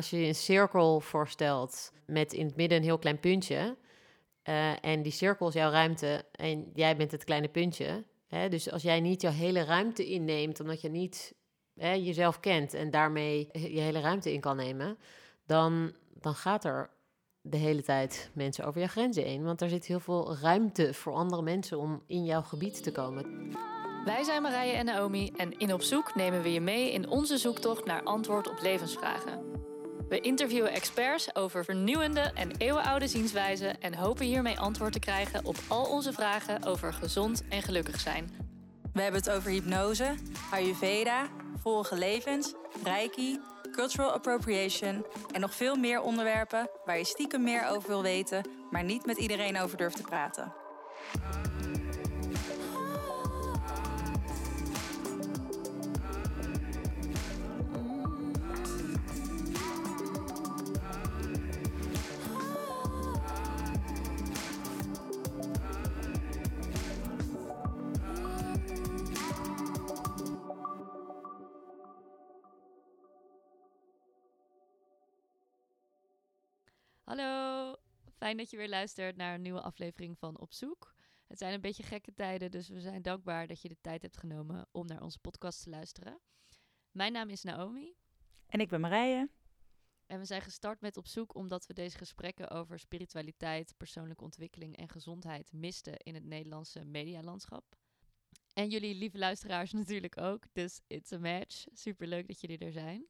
als je een cirkel voorstelt met in het midden een heel klein puntje. eh, en die cirkel is jouw ruimte en jij bent het kleine puntje. Hè? Dus als jij niet jouw hele ruimte inneemt, omdat je niet hè, jezelf kent en daarmee je hele ruimte in kan nemen, dan, dan gaat er de hele tijd mensen over je grenzen heen. Want er zit heel veel ruimte voor andere mensen om in jouw gebied te komen. Wij zijn Marije en Naomi en in Op Zoek nemen we je mee in onze zoektocht naar antwoord op levensvragen. We interviewen experts over vernieuwende en eeuwenoude zienswijzen en hopen hiermee antwoord te krijgen op al onze vragen over gezond en gelukkig zijn. We hebben het over hypnose, Ayurveda, vorige levens, Reiki, cultural appropriation en nog veel meer onderwerpen waar je stiekem meer over wil weten, maar niet met iedereen over durft te praten. Hallo, fijn dat je weer luistert naar een nieuwe aflevering van Op Zoek. Het zijn een beetje gekke tijden, dus we zijn dankbaar dat je de tijd hebt genomen om naar onze podcast te luisteren. Mijn naam is Naomi En ik ben Marije. en we zijn gestart met Op Zoek omdat we deze gesprekken over spiritualiteit, persoonlijke ontwikkeling en gezondheid misten in het Nederlandse medialandschap. En jullie lieve luisteraars natuurlijk ook, dus it's a match. Superleuk dat jullie er zijn.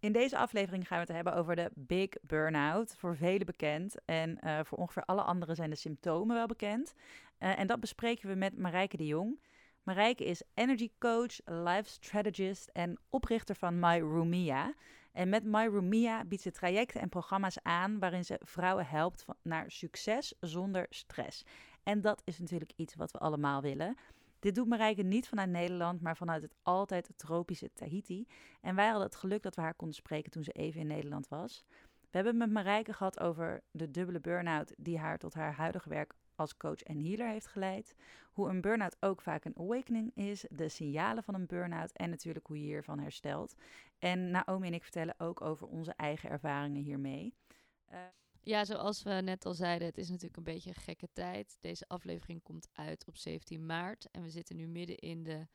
In deze aflevering gaan we het hebben over de Big Burnout. Voor velen bekend en eh, voor ongeveer alle anderen zijn de symptomen wel bekend. Eh, en dat bespreken we met Marijke de Jong. Marijke is energy coach, life strategist en oprichter van My Rumia. En met My Rumia biedt ze trajecten en programma's aan waarin ze vrouwen helpt naar succes zonder stress. En dat is natuurlijk iets wat we allemaal willen. Dit doet Marijke niet vanuit Nederland, maar vanuit het altijd tropische Tahiti. En wij hadden het geluk dat we haar konden spreken toen ze even in Nederland was. We hebben met Marijke gehad over de dubbele burn-out die haar tot haar huidige werk als coach en healer heeft geleid. Hoe een burn-out ook vaak een awakening is, de signalen van een burn-out en natuurlijk hoe je hiervan herstelt. En Naomi en ik vertellen ook over onze eigen ervaringen hiermee. Eh, Ja, zoals we net al zeiden, het is natuurlijk een beetje een gekke tijd. Deze aflevering komt uit op 17 maart en we zitten nu midden in de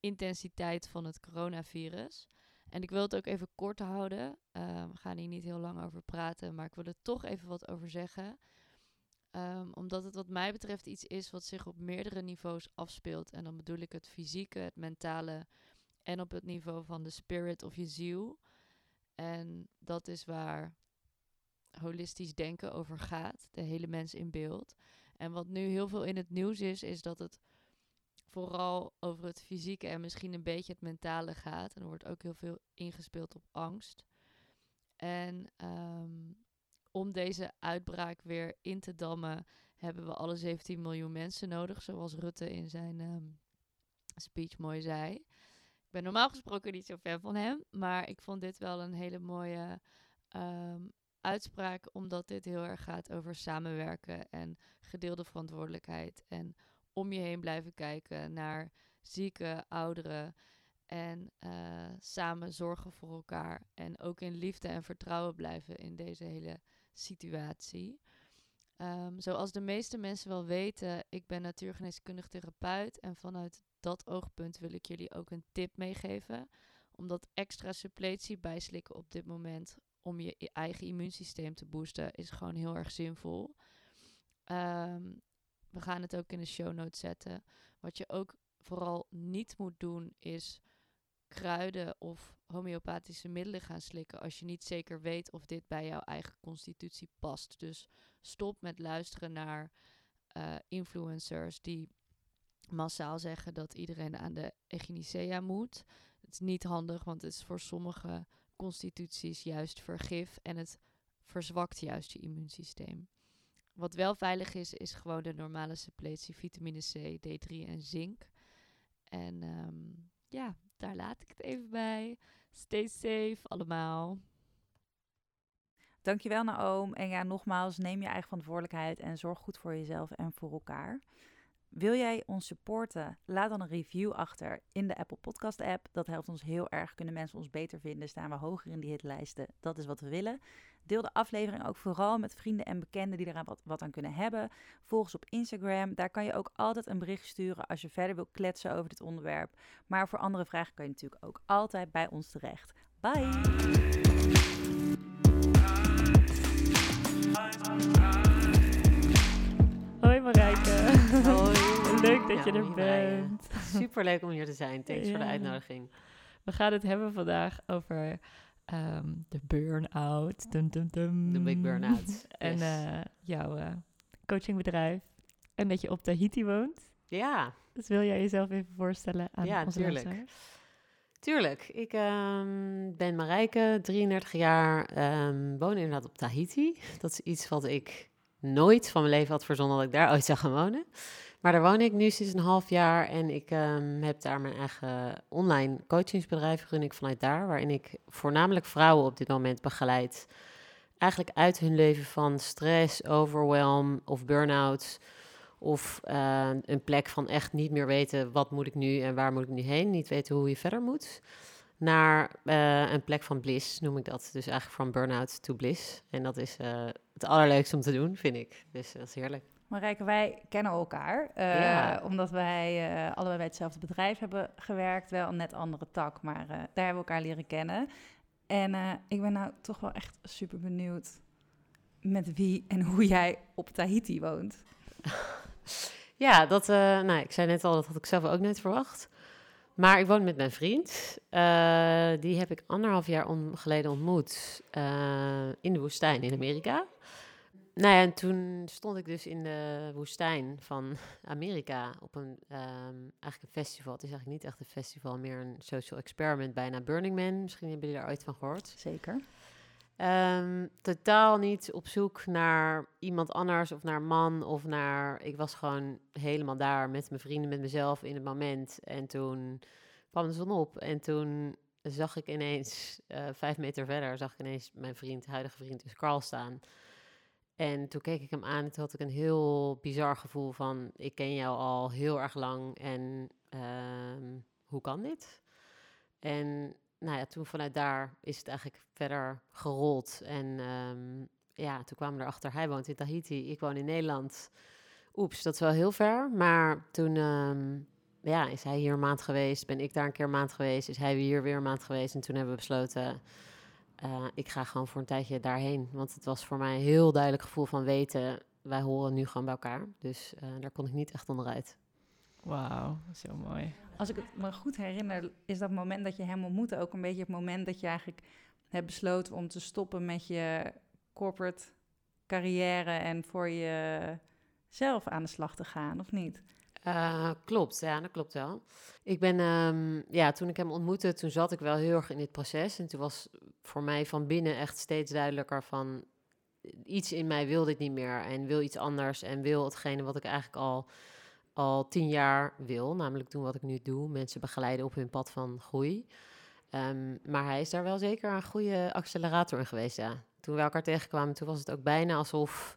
intensiteit van het coronavirus. En ik wil het ook even kort houden. Eh, we gaan hier niet heel lang over praten, maar ik wil er toch even wat over zeggen. Ehm, omdat het wat mij betreft iets is wat zich op meerdere niveaus afspeelt. En dan bedoel ik het fysieke, het mentale en op het niveau van de spirit of je ziel. En dat is waar holistisch denken over gaat. De hele mens in beeld. En wat nu heel veel in het nieuws is, is dat het vooral over het fysieke en misschien een beetje het mentale gaat. En er wordt ook heel veel ingespeeld op angst. En ehm, om deze uitbraak weer in te dammen, hebben we alle 17 miljoen mensen nodig, zoals Rutte in zijn ehm, speech mooi zei. Ik ben normaal gesproken niet zo fan van hem, maar ik vond dit wel een hele mooie ehm, uitspraak, omdat dit heel erg gaat over samenwerken en gedeelde verantwoordelijkheid. En om je heen blijven kijken naar zieke, ouderen. En eh, samen zorgen voor elkaar. En ook in liefde en vertrouwen blijven in deze hele situatie. Ehm, zoals de meeste mensen wel weten, ik ben natuurgeneeskundig therapeut. En vanuit dat oogpunt wil ik jullie ook een tip meegeven. Omdat extra suppletie bijslikken op dit moment om je eigen immuunsysteem te boosten, is gewoon heel erg zinvol. Ehm, we gaan het ook in de show notes zetten. Wat je ook vooral niet moet doen, is kruiden of homeopathische middelen gaan slikken als je niet zeker weet of dit bij jouw eigen constitutie past. Dus stop met luisteren naar eh, influencers die massaal zeggen dat iedereen aan de Echinacea moet. Het is niet handig, want het is voor sommige constituties juist vergif en het verzwakt juist je immuunsysteem. Wat wel veilig is, is gewoon de normale suppletie vitamine C, D3 en zink. En ehm, ja, daar laat ik het even bij. Stay safe allemaal. Dankjewel Naoom. En ja, nogmaals, neem je eigen verantwoordelijkheid en zorg goed voor jezelf en voor elkaar. Wil jij ons supporten? Laat dan een review achter in de Apple Podcast app. Dat helpt ons heel erg. Kunnen mensen ons beter vinden? Staan we hoger in die hitlijsten? Dat is wat we willen. Deel de aflevering ook vooral met vrienden en bekenden die eraan wat, wat aan kunnen hebben. Volg ons op Instagram. Daar kan je ook altijd een bericht sturen als je verder wil kletsen over dit onderwerp. Maar voor andere vragen kan je natuurlijk ook altijd bij ons terecht. Bye! Leuk dat je er hoi, Marije. bent. Superleuk om hier te zijn. Thanks voor de uitnodiging. We gaan het hebben vandaag over ehm, de burn-out. Dum, dum, dum. De big burn-out. En Yes. eh, jouw eh, coachingbedrijf. En dat je op Tahiti woont. Ja, Dus wil jij jezelf even voorstellen aan Ja, onze tuurlijk. luisteraars? tuurlijk. Ik ehm, ben Marijke, 33 jaar, ehm, woon inderdaad op Tahiti. Dat is iets wat ik nooit van mijn leven had verzonnen dat ik daar ooit zou gaan wonen. Maar daar woon ik nu sinds een half jaar en ik ehm, heb daar mijn eigen online coachingsbedrijf, run ik vanuit daar, waarin ik voornamelijk vrouwen op dit moment begeleid. Eigenlijk uit hun leven van stress, overwhelm of burn-out. Of eh, een plek van echt niet meer weten wat moet ik nu en waar moet ik nu heen. Niet weten hoe je verder moet. Naar eh, een plek van bliss noem ik dat. Dus eigenlijk van burn-out to bliss. En dat is eh, het allerleukste om te doen, vind ik. Dus dat is heerlijk. Marijke, wij kennen elkaar. eh, Ja. Omdat wij eh, allebei bij hetzelfde bedrijf hebben gewerkt. Wel een net andere tak, maar eh, daar hebben we elkaar leren kennen. En ik ben nou toch wel echt super benieuwd met wie en hoe jij op Tahiti woont. Ja, dat, nou, ik zei net al, dat had ik zelf ook net verwacht. Maar ik woon met mijn vriend. Die heb ik anderhalf jaar geleden ontmoet in de woestijn in Amerika. Nou ja, en toen stond ik dus in de woestijn van Amerika op een, ehm, eigenlijk een festival. Het is eigenlijk niet echt een festival, meer een social experiment, bijna Burning Man. Misschien hebben jullie daar ooit van gehoord. Zeker. Ehm, totaal niet op zoek naar iemand anders of naar een man of naar... Ik was gewoon helemaal daar met mijn vrienden, met mezelf in het moment. En toen kwam de zon op en toen zag ik ineens, eh, vijf meter verder, zag ik ineens mijn vriend, huidige vriend, dus Carl staan. En toen keek ik hem aan en toen had ik een heel bizar gevoel van... Ik ken jou al heel erg lang en ehm, hoe kan dit? En nou ja, toen vanuit daar is het eigenlijk verder gerold. En ehm, ja, toen kwamen we erachter, hij woont in Tahiti, ik woon in Nederland. Oeps, dat is wel heel ver. Maar toen ehm, ja, is hij hier een maand geweest, ben ik daar een keer een maand geweest, is hij hier weer een maand geweest. En toen hebben we besloten, eh, ik ga gewoon voor een tijdje daarheen. Want het was voor mij een heel duidelijk gevoel van weten, wij horen nu gewoon bij elkaar. Dus eh, daar kon ik niet echt onderuit. Wauw, dat is heel mooi. Als ik het me goed herinner, is dat moment dat je hem ontmoette ook een beetje het moment dat je eigenlijk hebt besloten om te stoppen met je corporate carrière en voor jezelf aan de slag te gaan, of niet? Eh, klopt, ja, dat klopt wel. Ik ben, ehm, ja, toen ik hem ontmoette, toen zat ik wel heel erg in dit proces. En toen was voor mij van binnen echt steeds duidelijker van... Iets in mij wil dit niet meer en wil iets anders en wil hetgene wat ik eigenlijk al, al tien jaar wil. Namelijk doen wat ik nu doe, mensen begeleiden op hun pad van groei. Ehm, maar hij is daar wel zeker een goede accelerator in geweest, ja. Toen we elkaar tegenkwamen, toen was het ook bijna alsof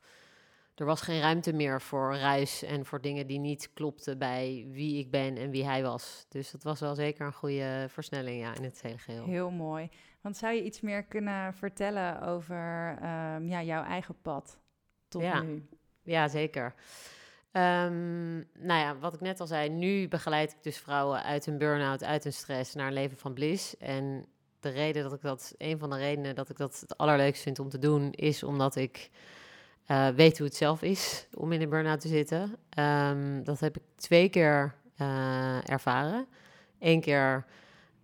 er was geen ruimte meer voor ruis en voor dingen die niet klopten bij wie ik ben en wie hij was. Dus dat was wel zeker een goede versnelling ja, in het hele geheel. Heel mooi. Want zou je iets meer kunnen vertellen over ehm, ja, jouw eigen pad tot Ja. nu? Ja, zeker. Ehm, nou ja, wat ik net al zei, nu begeleid ik dus vrouwen uit een burn-out, uit een stress naar een leven van bliss. En de reden dat ik dat, een van de redenen dat ik dat het allerleukst vind om te doen, is omdat ik eh, weet hoe het zelf is om in een burn-out te zitten. Ehm, dat heb ik twee keer eh, ervaren. Eén keer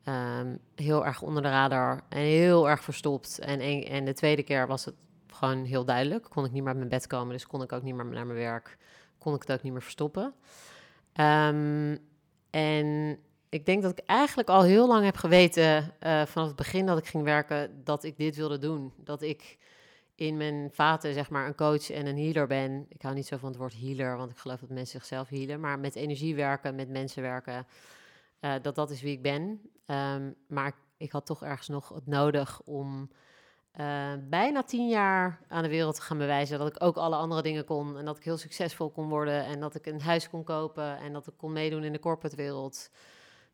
ehm, heel erg onder de radar en heel erg verstopt. En, en de tweede keer was het gewoon heel duidelijk. Kon ik niet meer uit mijn bed komen, dus kon ik ook niet meer naar mijn werk. Kon ik het ook niet meer verstoppen. Ehm, en ik denk dat ik eigenlijk al heel lang heb geweten, eh, vanaf het begin dat ik ging werken, dat ik dit wilde doen. Dat ik in mijn vaten, zeg maar, een coach en een healer ben. Ik hou niet zo van het woord healer, want ik geloof dat mensen zichzelf healen. Maar met energie werken, met mensen werken, eh, dat dat is wie ik ben. Ehm, maar ik, had toch ergens nog het nodig om eh, bijna tien jaar aan de wereld te gaan bewijzen dat ik ook alle andere dingen kon. En dat ik heel succesvol kon worden. En dat ik een huis kon kopen. En dat ik kon meedoen in de corporate wereld.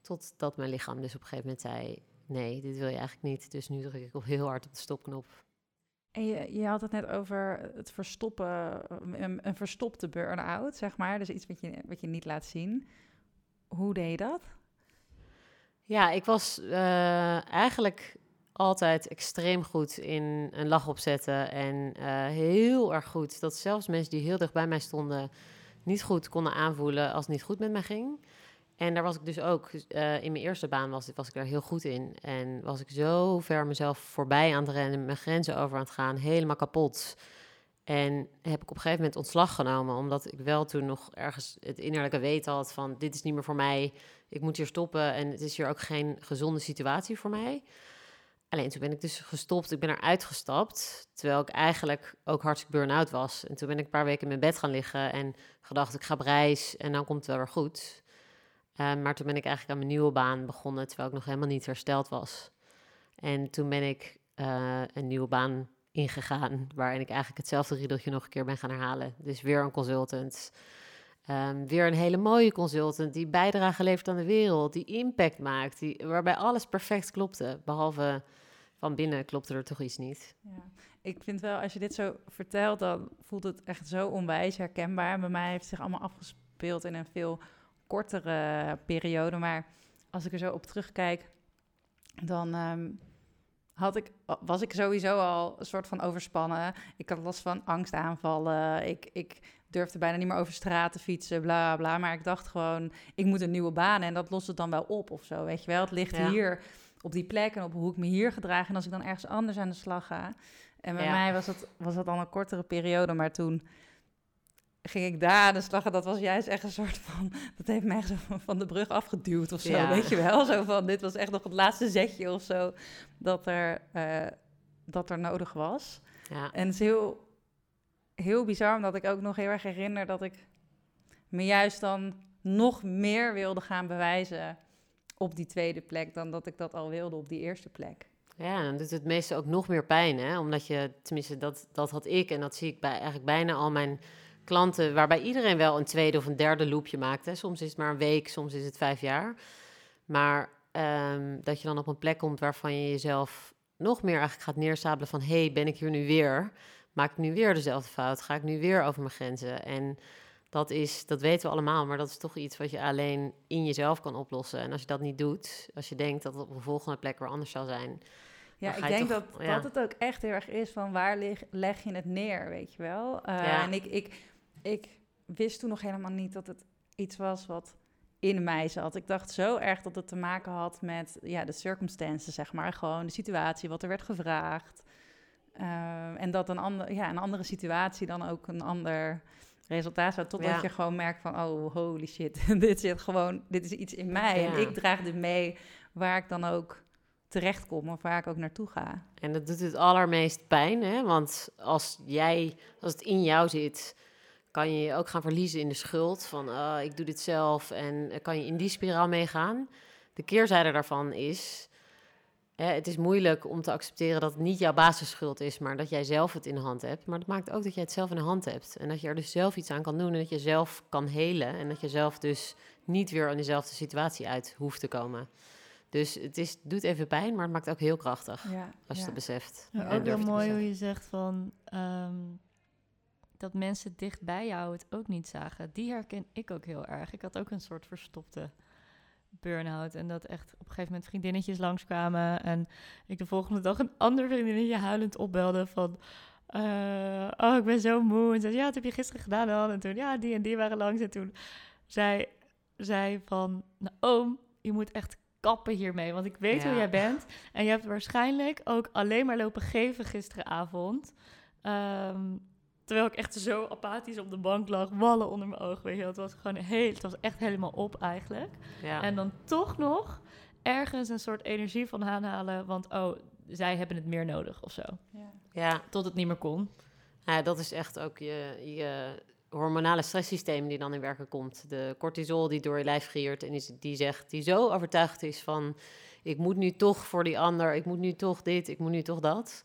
Totdat mijn lichaam dus op een gegeven moment zei: Nee, dit wil je eigenlijk niet. Dus nu druk ik op heel hard op de stopknop. En je, je had het net over het verstoppen, een, verstopte burn-out, zeg maar. Dus iets wat je, wat je niet laat zien. Hoe deed je dat? Ja, ik was uh, eigenlijk altijd extreem goed in een lach opzetten. En uh, heel erg goed dat zelfs mensen die heel dicht bij mij stonden... niet goed konden aanvoelen als het niet goed met mij ging. En daar was ik dus ook, uh, in mijn eerste baan was, was ik daar heel goed in. En was ik zo ver mezelf voorbij aan het rennen, mijn grenzen over aan het gaan, helemaal kapot. En heb ik op een gegeven moment ontslag genomen, omdat ik wel toen nog ergens het innerlijke weten had van dit is niet meer voor mij, ik moet hier stoppen en het is hier ook geen gezonde situatie voor mij. Alleen toen ben ik dus gestopt, ik ben eruit gestapt, terwijl ik eigenlijk ook hartstikke burn-out was. En toen ben ik een paar weken in mijn bed gaan liggen en gedacht ik ga op reis en dan komt het wel weer goed. Uh, maar toen ben ik eigenlijk aan mijn nieuwe baan begonnen, terwijl ik nog helemaal niet hersteld was. En toen ben ik uh, een nieuwe baan ingegaan, waarin ik eigenlijk hetzelfde riedeltje nog een keer ben gaan herhalen. Dus weer een consultant. Um, weer een hele mooie consultant die bijdrage levert aan de wereld, die impact maakt, die, waarbij alles perfect klopte. Behalve van binnen klopte er toch iets niet. Ja. Ik vind wel, als je dit zo vertelt, dan voelt het echt zo onwijs herkenbaar. Bij mij heeft het zich allemaal afgespeeld in een veel kortere periode. Maar als ik er zo op terugkijk, dan um, had ik, was ik sowieso al een soort van overspannen. Ik had last van angstaanvallen. Ik, ik durfde bijna niet meer over straat te fietsen, bla bla. Maar ik dacht gewoon, ik moet een nieuwe baan en dat lost het dan wel op of zo. Weet je wel, het ligt hier op die plek en op hoe ik me hier gedraag. En als ik dan ergens anders aan de slag ga. En bij mij was dat, was dat dan een kortere periode, maar toen ging ik daar aan de slag. En dat was juist echt een soort van... Dat heeft mij zo van de brug afgeduwd of zo, weet je wel? Zo van, dit was echt nog het laatste zetje of zo... dat er, uh, dat er nodig was. Ja. En het is heel, heel bizar, omdat ik ook nog heel erg herinner... dat ik me juist dan nog meer wilde gaan bewijzen... op die tweede plek... dan dat ik dat al wilde op die eerste plek. Ja, dan doet het meeste ook nog meer pijn, hè? Omdat je, tenminste, dat, dat had ik en dat zie ik bij eigenlijk bijna al mijn klanten waarbij iedereen wel een tweede of een derde loopje maakt. Hè. Soms is het maar een week, soms is het vijf jaar. Maar um, dat je dan op een plek komt waarvan je jezelf nog meer eigenlijk gaat neerstabelen van... hé, hey, ben ik hier nu weer? Maak ik nu weer dezelfde fout? Ga ik nu weer over mijn grenzen? En dat, is, dat weten we allemaal, maar dat is toch iets wat je alleen in jezelf kan oplossen. En als je dat niet doet, als je denkt dat het op een volgende plek weer anders zal zijn... Ja, ik denk toch, dat, ja. dat het ook echt heel erg is van waar leg, leg je het neer, weet je wel. Uh, ja. En ik, ik, ik wist toen nog helemaal niet dat het iets was wat in mij zat. Ik dacht zo erg dat het te maken had met ja, de circumstances, zeg maar. Gewoon de situatie, wat er werd gevraagd. Uh, en dat een, ander, ja, een andere situatie dan ook een ander resultaat zou. Totdat ja. je gewoon merkt van, oh, holy shit, dit, zit gewoon, dit is iets in mij. Ja. En ik draag dit mee waar ik dan ook terechtkom of waar ik ook naartoe ga. En dat doet het allermeest pijn, hè? Want als jij, als het in jou zit kan je je ook gaan verliezen in de schuld van uh, ik doe dit zelf en kan je in die spiraal meegaan. De keerzijde daarvan is, het is moeilijk om te accepteren dat het niet jouw basisschuld is, maar dat jij zelf het in de hand hebt. Maar dat maakt ook dat jij het zelf in de hand hebt en dat je er dus zelf iets aan kan doen en dat je zelf kan helen en dat je zelf dus niet weer in dezelfde situatie uit hoeft te komen. Dus het is, doet even pijn, maar het maakt ook heel krachtig ja, als je ja. dat beseft. Ja, ook heel mooi hoe je zegt van um, dat mensen dicht bij jou het ook niet zagen. Die herken ik ook heel erg. Ik had ook een soort verstopte burn-out. En dat echt op een gegeven moment vriendinnetjes langskwamen. En ik de volgende dag een ander vriendinnetje huilend opbelde van... Uh, oh, ik ben zo moe. En zei, ja, wat heb je gisteren gedaan dan? En toen, ja, die en die waren langs. En toen zei zij van, nou, oom, je moet echt kappen hiermee. Want ik weet ja. hoe jij bent. En je hebt waarschijnlijk ook alleen maar lopen geven gisteravond. Um, Terwijl ik echt zo apathisch op de bank lag, wallen onder mijn ogen. Weet je, het was gewoon heel, het was echt helemaal op eigenlijk. Ja. En dan toch nog ergens een soort energie van aanhalen, want oh, zij hebben het meer nodig of zo. Ja. ja. Tot het niet meer kon. Ja, dat is echt ook je, je hormonale stresssysteem die dan in werking komt. De cortisol die door je lijf giert en die, die zegt, die zo overtuigd is van, ik moet nu toch voor die ander, ik moet nu toch dit, ik moet nu toch dat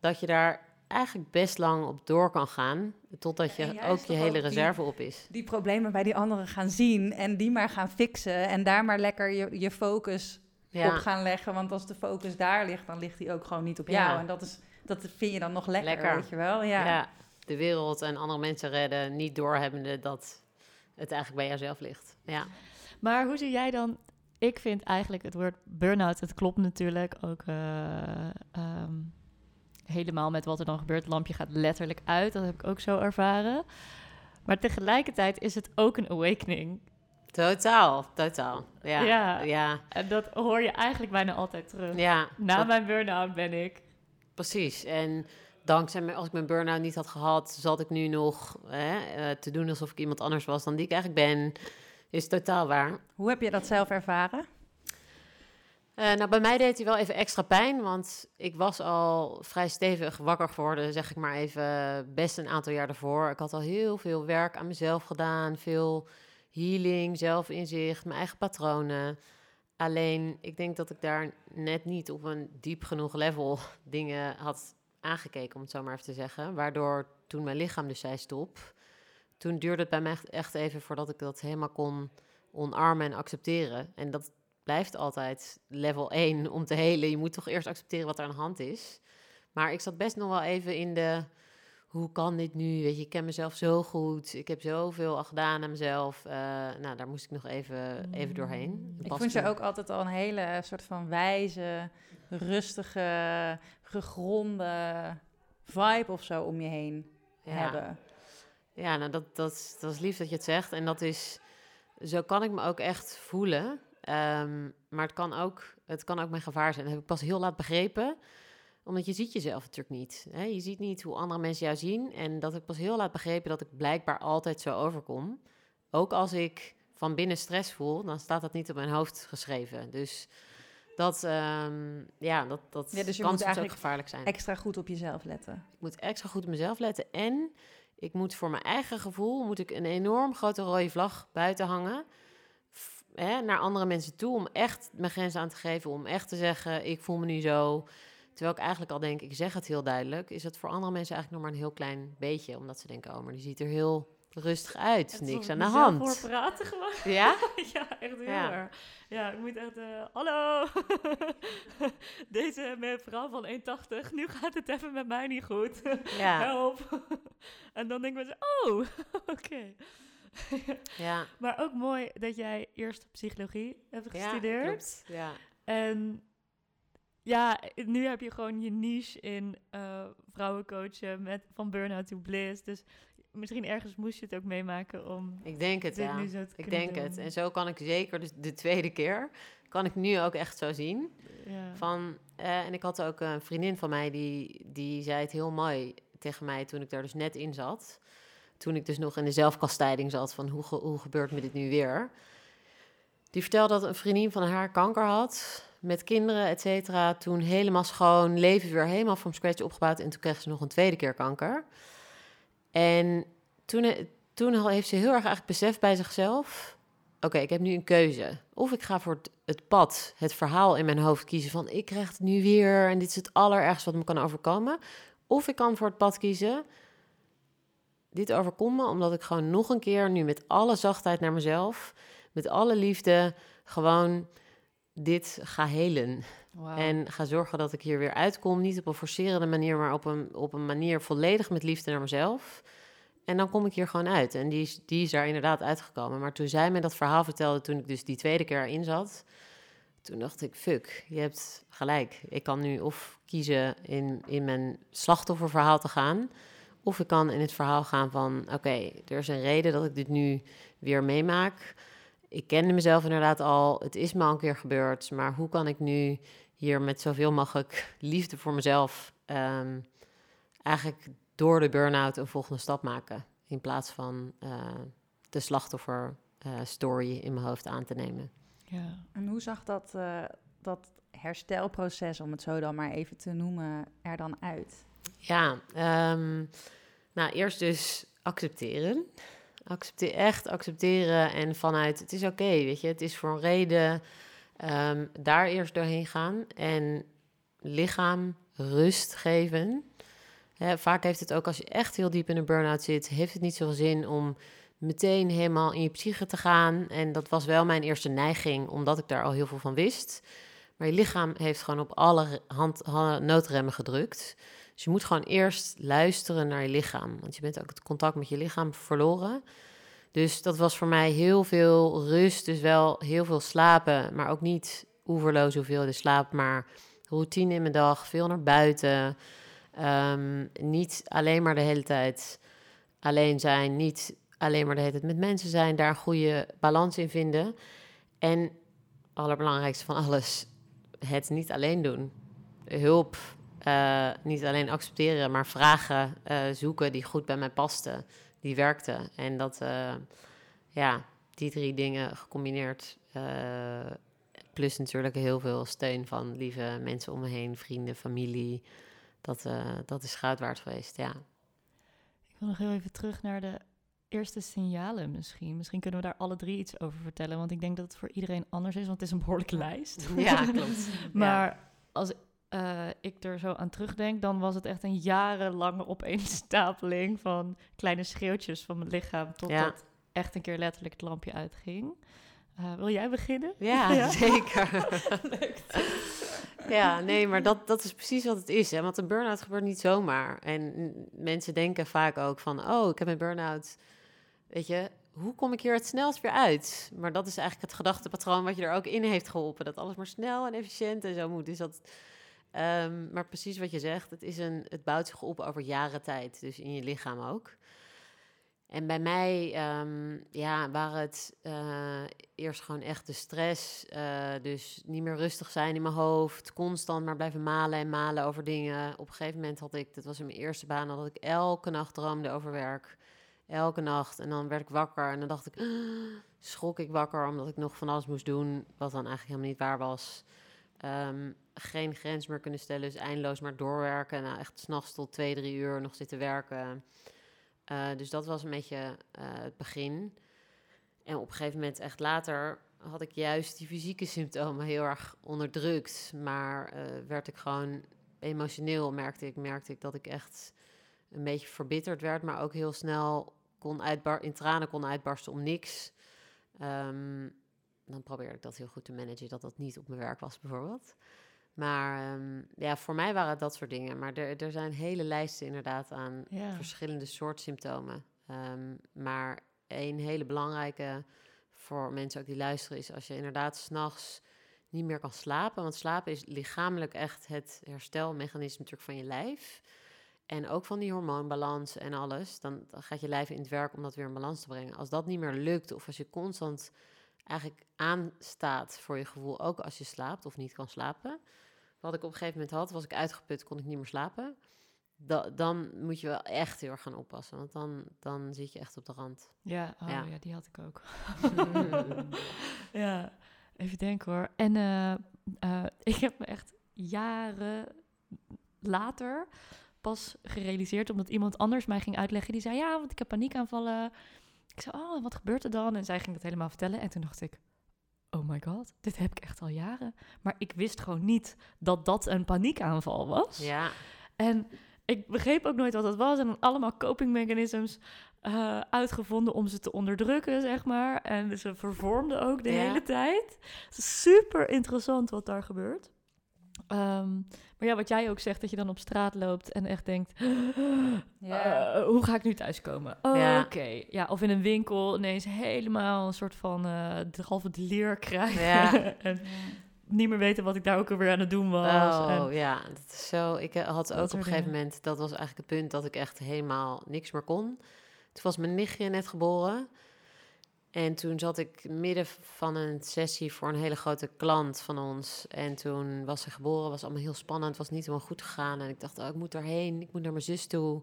dat je daar eigenlijk best lang op door kan gaan, totdat je ook je hele ook die- reserve op is. Die problemen bij die anderen gaan zien en die maar gaan fixen en daar maar lekker je, je focus op Ja, gaan leggen. Want als de focus daar ligt, dan ligt die ook gewoon niet op Ja. jou. En dat, is, dat vind je dan nog lekker, Lekker. weet je wel? Ja. ja. de wereld en andere mensen redden, niet doorhebbende dat het eigenlijk bij jouzelf ligt. Ja, Maar hoe zie jij dan... Ik vind eigenlijk het woord burn-out, het klopt natuurlijk ook eh, ehm, helemaal met wat er dan gebeurt. Het lampje gaat letterlijk uit, dat heb ik ook zo ervaren. Maar tegelijkertijd is het ook een awakening. totaal, totaal. Ja, Ja. En dat hoor je eigenlijk bijna altijd terug. ja Na dat- mijn burn-out ben ik... precies. En dankzij, me- als ik mijn burn-out niet had gehad, zat ik nu nog hè, eh, te doen alsof ik iemand anders was dan die ik eigenlijk ben. Is totaal waar. Hoe heb je dat zelf ervaren? Eh, nou, bij mij deed hij wel even extra pijn, want ik was al vrij stevig wakker geworden, zeg ik maar even, best een aantal jaar daarvoor. Ik had al heel veel werk aan mezelf gedaan, veel healing, zelfinzicht, mijn eigen patronen. Alleen, ik denk dat ik daar net niet op een diep genoeg level dingen had aangekeken, om het zo maar even te zeggen. Waardoor toen mijn lichaam dus zei stop, toen duurde het bij mij echt- even voordat ik dat helemaal kon omarmen en accepteren. En dat blijft altijd level 1 om te helen. Je moet toch eerst accepteren wat er aan de hand is. Maar ik zat best nog wel even in de... Hoe kan dit nu? Weet je, ik ken mezelf zo goed. Ik heb zoveel al gedaan aan mezelf. Eh, nou, daar moest ik nog even, even doorheen. Ik vond je ook altijd al een hele soort van wijze, rustige, gegronde vibe of zo om je heen Ja. hebben. Ja, nou, dat, dat, dat is lief dat je het zegt. En dat is... Zo kan ik me ook echt voelen. Ehm, maar het kan, ook, het kan ook mijn gevaar zijn. Dat heb ik pas heel laat begrepen. Omdat je ziet jezelf natuurlijk niet. Hè? Je ziet niet hoe andere mensen jou zien. En dat heb ik pas heel laat begrepen dat ik blijkbaar altijd zo overkom. Ook als ik van binnen stress voel, dan staat dat niet op mijn hoofd geschreven. Dus dat, ehm, ja, dat, dat Ja, dus kan soms ook gevaarlijk zijn. Extra goed op jezelf letten. Ik moet extra goed op mezelf letten. En ik moet voor mijn eigen gevoel moet ik een enorm grote rode vlag buiten hangen. Hè, naar andere mensen toe. Om echt mijn grenzen aan te geven. Om echt te zeggen, ik voel me nu zo. Terwijl ik eigenlijk al denk, ik zeg het heel duidelijk. Is het voor andere mensen eigenlijk nog maar een heel klein beetje. Omdat ze denken, oh, maar die ziet er heel rustig uit. Niks aan de hand. voor praten gewoon. Ja? ja, echt heel Ja. erg. Ja, ik moet echt... eh, hallo! Deze vrouw van 1,80. Nu gaat het even met mij niet goed. Ja. Help! en dan denken we oh, oké. Ja. Maar ook mooi dat jij eerst psychologie hebt gestudeerd. Ja. En ja, nu heb je gewoon je niche in eh vrouwencoachen met van burn-out to bliss. Dus misschien ergens moest je het ook meemaken om Ik denk het, ja. Ik denk doen. het. En zo kan ik zeker, dus de tweede keer, kan ik nu ook echt zo zien. Ja. Van, eh, en ik had ook een vriendin van mij die, die zei het heel mooi tegen mij toen ik daar dus net in zat. Toen ik dus nog in de zelfkastijding zat van hoe, hoe gebeurt me dit nu weer. Die vertelde dat een vriendin van haar kanker had, met kinderen, et cetera. Toen helemaal schoon, leven weer helemaal from scratch opgebouwd. En toen kreeg ze nog een tweede keer kanker. En toen, eh, toen heeft ze heel erg eigenlijk beseft bij zichzelf... Oké, ik heb nu een keuze. Of ik ga voor het, het pad, het verhaal in mijn hoofd kiezen van... ik krijg het nu weer en dit is het allerergste wat me kan overkomen. Of ik kan voor het pad kiezen... dit overkomt me omdat ik gewoon nog een keer... nu met alle zachtheid naar mezelf... met alle liefde gewoon dit ga helen. En ga zorgen dat ik hier weer uitkom. Niet op een forcerende manier, maar op een, op een manier volledig met liefde naar mezelf. En dan kom ik hier gewoon uit. En die is, die is daar inderdaad uitgekomen. Maar toen zij me dat verhaal vertelde, toen ik dus die tweede keer erin zat... toen dacht ik, fuck, je hebt gelijk. Ik kan nu of kiezen in, in mijn slachtofferverhaal te gaan... of ik kan in het verhaal gaan van... oké, er is een reden dat ik dit nu weer meemaak... Ik kende mezelf inderdaad al. Het is me al een keer gebeurd. Maar hoe kan ik nu hier met zoveel mogelijk liefde voor mezelf ehm, eigenlijk door de burn-out een volgende stap maken. In plaats van eh, de slachtoffer eh, story in mijn hoofd aan te nemen. ja. En hoe zag dat, eh, dat herstelproces, om het zo dan maar even te noemen, er dan uit? Ja, ehm, nou eerst dus accepteren. Accepteer, echt accepteren en vanuit het is oké, weet je, het is voor een reden. ehm, daar eerst doorheen gaan en lichaam, rust geven. Vaak heeft het ook als je echt heel diep in een burn-out zit, heeft het niet zoveel zin om meteen helemaal in je psyche te gaan. En dat was wel mijn eerste neiging, omdat ik daar al heel veel van wist. Maar je lichaam heeft gewoon op alle hand, ha- noodremmen gedrukt. Dus je moet gewoon eerst luisteren naar je lichaam. Want je bent ook het contact met je lichaam verloren. Dus dat was voor mij heel veel rust. Dus wel heel veel slapen, maar ook niet oeverloos hoeveelheden slaap. Maar routine in mijn dag, veel naar buiten. Ehm, niet alleen maar de hele tijd alleen zijn. Niet alleen maar de hele tijd met mensen zijn. Daar een goede balans in vinden. En allerbelangrijkste van alles, het niet alleen doen. Hulp, eh, niet alleen accepteren, maar vragen eh, zoeken die goed bij mij pasten. Die werkten. En dat, eh, ja, die drie dingen gecombineerd. plus natuurlijk heel veel steun van lieve mensen om me heen, vrienden, familie. Dat, dat is goud waard geweest, ja. Ik wil nog heel even terug naar de eerste signalen misschien. Misschien kunnen we daar alle drie iets over vertellen. Want ik denk dat het voor iedereen anders is, want het is een behoorlijke lijst. Ja, klopt. maar als eh, ik er zo aan terugdenk, dan was het echt een jarenlange opeenstapeling van kleine schreeuwtjes van mijn lichaam. Totdat Ja. echt een keer letterlijk het lampje uitging. Eh, wil jij beginnen? Ja, Ja. zeker. ja, nee, maar dat, dat is precies wat het is. Hè? Want een burn-out gebeurt niet zomaar. En mensen denken vaak ook van... oh, ik heb een burn-out. Weet je, hoe kom ik hier het snelst weer uit? Maar dat is eigenlijk het gedachtepatroon wat je er ook in heeft geholpen. Dat alles maar snel en efficiënt en zo moet. Dus dat... ehm, maar precies wat je zegt, het, is een, het bouwt zich op over jaren tijd. Dus in je lichaam ook. En bij mij ehm, ja, waren het eh, eerst gewoon echt de stress. eh, dus niet meer rustig zijn in mijn hoofd. Constant maar blijven malen en malen over dingen. Op een gegeven moment had ik, dat was in mijn eerste baan, dat ik elke nacht droomde over werk. Elke nacht. En dan werd ik wakker en dan dacht ik, schrok ik wakker omdat ik nog van alles moest doen. Wat dan eigenlijk helemaal niet waar was. Ehm, geen grens meer kunnen stellen, dus eindeloos maar doorwerken. Nou, echt s'nachts tot twee, drie uur nog zitten werken. Eh, dus dat was een beetje eh, het begin. En op een gegeven moment, echt later, had ik juist die fysieke symptomen heel erg onderdrukt. Maar eh, werd ik gewoon emotioneel, merkte ik, merkte ik dat ik echt een beetje verbitterd werd, maar ook heel snel kon in tranen kon uitbarsten om niks. Ehm, dan probeerde ik dat heel goed te managen, dat dat niet op mijn werk was bijvoorbeeld. Maar ehm, ja, voor mij waren het dat soort dingen. Maar er, er zijn hele lijsten inderdaad aan Ja. verschillende soort symptomen. Ehm, maar een hele belangrijke voor mensen ook die luisteren is als je inderdaad s'nachts niet meer kan slapen. Want slapen is lichamelijk echt het herstelmechanisme natuurlijk van je lijf. En ook van die hormoonbalans en alles. Dan, dan gaat je lijf in het werk om dat weer in balans te brengen. Als dat niet meer lukt, of als je constant eigenlijk aanstaat voor je gevoel, ook als je slaapt of niet kan slapen. Wat ik op een gegeven moment had, was ik uitgeput, kon ik niet meer slapen. Da- dan moet je wel echt heel erg gaan oppassen, want dan, dan zit je echt op de rand. Ja, oh, Ja. ja. die had ik ook. ja, even denken hoor. En eh, eh, ik heb me echt jaren later pas gerealiseerd, omdat iemand anders mij ging uitleggen. Die zei, ja, want ik heb paniekaanvallen. Ik zei, oh, wat gebeurt er dan? En zij ging dat helemaal vertellen. En toen dacht ik, oh my god, dit heb ik echt al jaren. Maar ik wist gewoon niet dat dat een paniekaanval was. Ja, En ik begreep ook nooit wat dat was. En dan allemaal coping mechanisms eh, uitgevonden om ze te onderdrukken, zeg maar. En ze vervormden ook de Ja. hele tijd. Het is super interessant wat daar gebeurt. Ehm, maar ja, wat jij ook zegt, dat je dan op straat loopt en echt denkt... Ja. eh, hoe ga ik nu thuiskomen? Oh, Ja. Oké, ja, of in een winkel ineens helemaal een soort van de halve leer krijgen. Ja. en niet meer weten wat ik daar ook alweer aan het doen was. oh En- ja, dat is zo. Ik eh, had Dat ook op een gegeven dingen. moment, dat was eigenlijk het punt dat ik echt helemaal niks meer kon. Toen was mijn nichtje net geboren. En toen zat ik midden van een sessie voor een hele grote klant van ons. En toen was ze geboren, was allemaal heel spannend, was niet helemaal goed gegaan. En ik dacht, oh, ik moet daarheen, ik moet naar mijn zus toe.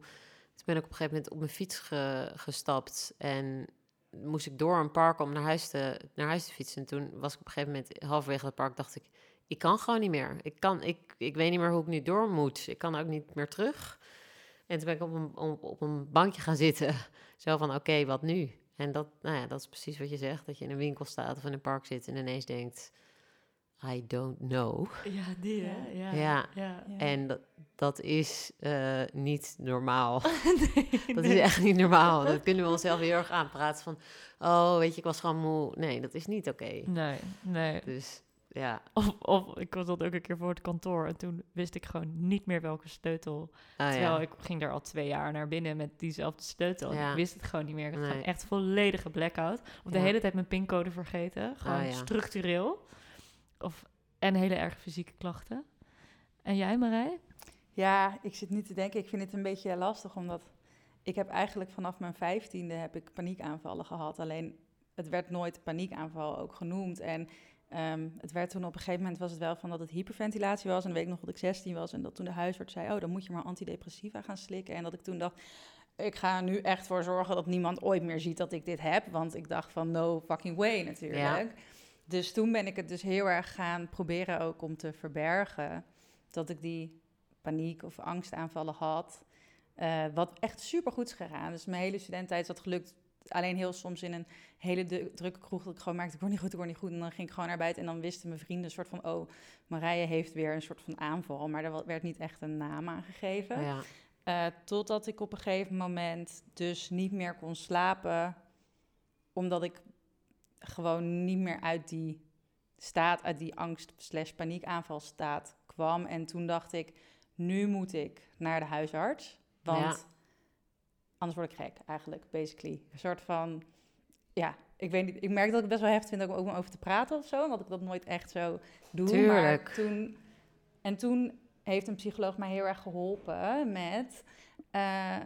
Toen ben ik op een gegeven moment op mijn fiets ge- gestapt en moest ik door een park om naar huis, te, naar huis te fietsen. En toen was ik op een gegeven moment halverwege het park, dacht ik, ik kan gewoon niet meer. Ik, kan, ik, ik weet niet meer hoe ik nu door moet. Ik kan ook niet meer terug. En toen ben ik op een, op een bankje gaan zitten. Zo van, oké, wat nu? En dat, nou ja, dat is precies wat je zegt. Dat je in een winkel staat of in een park zit en ineens denkt... I don't know. Ja, die hè? Ja. Ja. ja. Ja. En dat, dat is eh, niet normaal. nee, Dat nee. is echt niet normaal. Dat kunnen we onszelf heel erg aanpraten van... Oh, weet je, ik was gewoon moe. Nee, dat is niet oké. Nee, nee. Dus ja. Of, of ik was dat ook een keer voor het kantoor en toen wist ik gewoon niet meer welke sleutel. Ah, Terwijl ja. ik ging daar al twee jaar naar binnen met diezelfde sleutel. En Ja. ik wist het gewoon niet meer. Ik had Nee. gewoon echt volledige blackout. Of de Ja. hele tijd mijn pincode vergeten. Gewoon Ah, ja. structureel. Of, en hele erg fysieke klachten. En jij Marij? Ja, ik zit nu te denken, ik vind het een beetje lastig, omdat ik heb eigenlijk vanaf mijn vijftiende heb ik paniekaanvallen gehad. Alleen het werd nooit paniekaanval ook genoemd. En ehm, het werd toen op een gegeven moment was het wel van dat het hyperventilatie was. En weet ik nog dat ik 16 was en dat toen de huisarts zei, oh dan moet je maar antidepressiva gaan slikken. En dat ik toen dacht, ik ga er nu echt voor zorgen dat niemand ooit meer ziet dat ik dit heb. Want ik dacht van no fucking way natuurlijk. Dus toen ben ik het dus heel erg gaan proberen ook om te verbergen. Dat ik die paniek of angstaanvallen had. Eh, wat echt super goed is gegaan. Dus mijn hele studententijd is dat gelukt. Alleen heel soms in een hele drukke kroeg dat ik gewoon merkte, ik word niet goed, ik word niet goed. En dan ging ik gewoon naar buiten en dan wisten mijn vrienden een soort van, oh, Marije heeft weer een soort van aanval. Maar er werd niet echt een naam aan gegeven. Ja. Eh, totdat ik op een gegeven moment dus niet meer kon slapen, omdat ik gewoon niet meer uit die staat, uit die angst slash paniekaanvalstaat kwam. En toen dacht ik, nu moet ik naar de huisarts, want Ja. Anders word ik gek eigenlijk, basically. Een soort van, ja, ik weet niet, ik merk dat ik het best wel heftig vind ook om over te praten of zo, omdat ik dat nooit echt zo doe. Tuurlijk. Maar toen, en toen heeft een psycholoog mij heel erg geholpen met eh,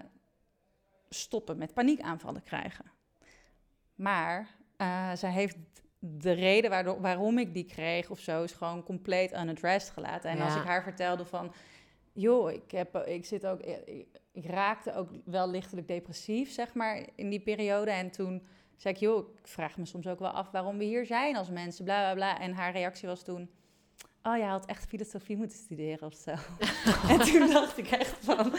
stoppen met paniekaanvallen krijgen. Maar eh, zij heeft de reden waardoor, waarom ik die kreeg of zo, is gewoon compleet unaddressed gelaten. En als ik haar vertelde van, joh, ik, heb, ik zit ook, ik, ik raakte ook wel lichtelijk depressief, zeg maar, in die periode. En toen zei ik, joh, ik vraag me soms ook wel af waarom we hier zijn als mensen, bla bla bla. En haar reactie was toen, oh, jij had echt filosofie moeten studeren of zo. en toen dacht ik echt van,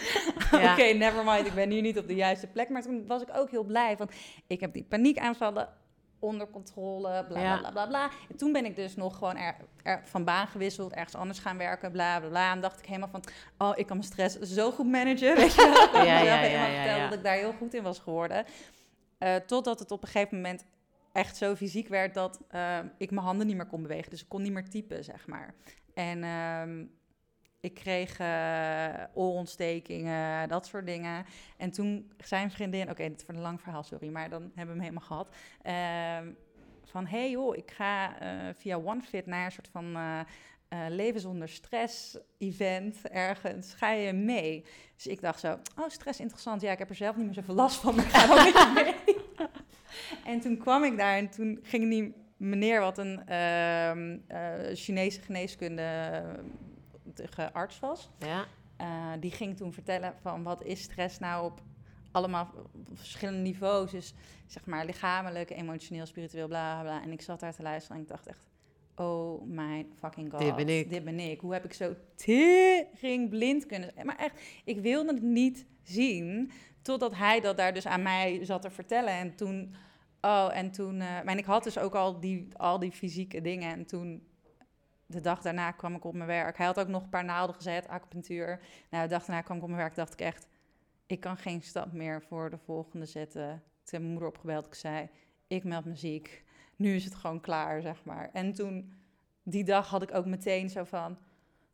Ja. oké, never mind, ik ben hier niet op de juiste plek. Maar toen was ik ook heel blij, van ik heb die paniekaanvallen onder controle, bla Ja. bla bla bla. En toen ben ik dus nog gewoon er, er van baan gewisseld, ergens anders gaan werken, bla bla bla. En dacht ik helemaal van, oh, ik kan mijn stress zo goed managen, weet je wel. Ik heb Ja, ja, helemaal ja, ja, verteld ja. dat ik daar heel goed in was geworden. Eh, totdat het op een gegeven moment echt zo fysiek werd dat eh, ik mijn handen niet meer kon bewegen. Dus ik kon niet meer typen, zeg maar. En ehm, ik kreeg eh, oorontstekingen, dat soort dingen. En toen zei een vriendin, oké, dit is voor een lang verhaal, sorry, maar dan hebben we hem helemaal gehad. Ehm, van, hey joh, ik ga eh, via OneFit naar een soort van eh, leven zonder stress event ergens. Ga je mee? Dus ik dacht zo, oh, stress interessant. Ja, ik heb er zelf niet meer zoveel last van, ik ga je mee. en toen kwam ik daar en toen ging die meneer, wat een ehm, eh, Chinese geneeskunde arts was, Ja. eh, die ging toen vertellen van wat is stress nou op allemaal op verschillende niveaus. Dus zeg maar lichamelijk, emotioneel, spiritueel, bla bla. bla. En ik zat daar te luisteren en ik dacht echt, oh mijn fucking god. Dit ben ik. Dit ben ik. Hoe heb ik zo tering blind kunnen? Maar echt, ik wilde het niet zien. Totdat hij dat daar dus aan mij zat te vertellen. En toen, oh, en toen, maar ik had dus ook al die, al die fysieke dingen. En toen, de dag daarna kwam ik op mijn werk. Hij had ook nog een paar naalden gezet, acupunctuur. Nou, de dag daarna kwam ik op mijn werk, dacht ik echt, ik kan geen stap meer voor de volgende zetten. Toen heb mijn moeder opgebeld, ik zei, ik meld me ziek. Nu is het gewoon klaar, zeg maar. En toen, die dag had ik ook meteen zo van,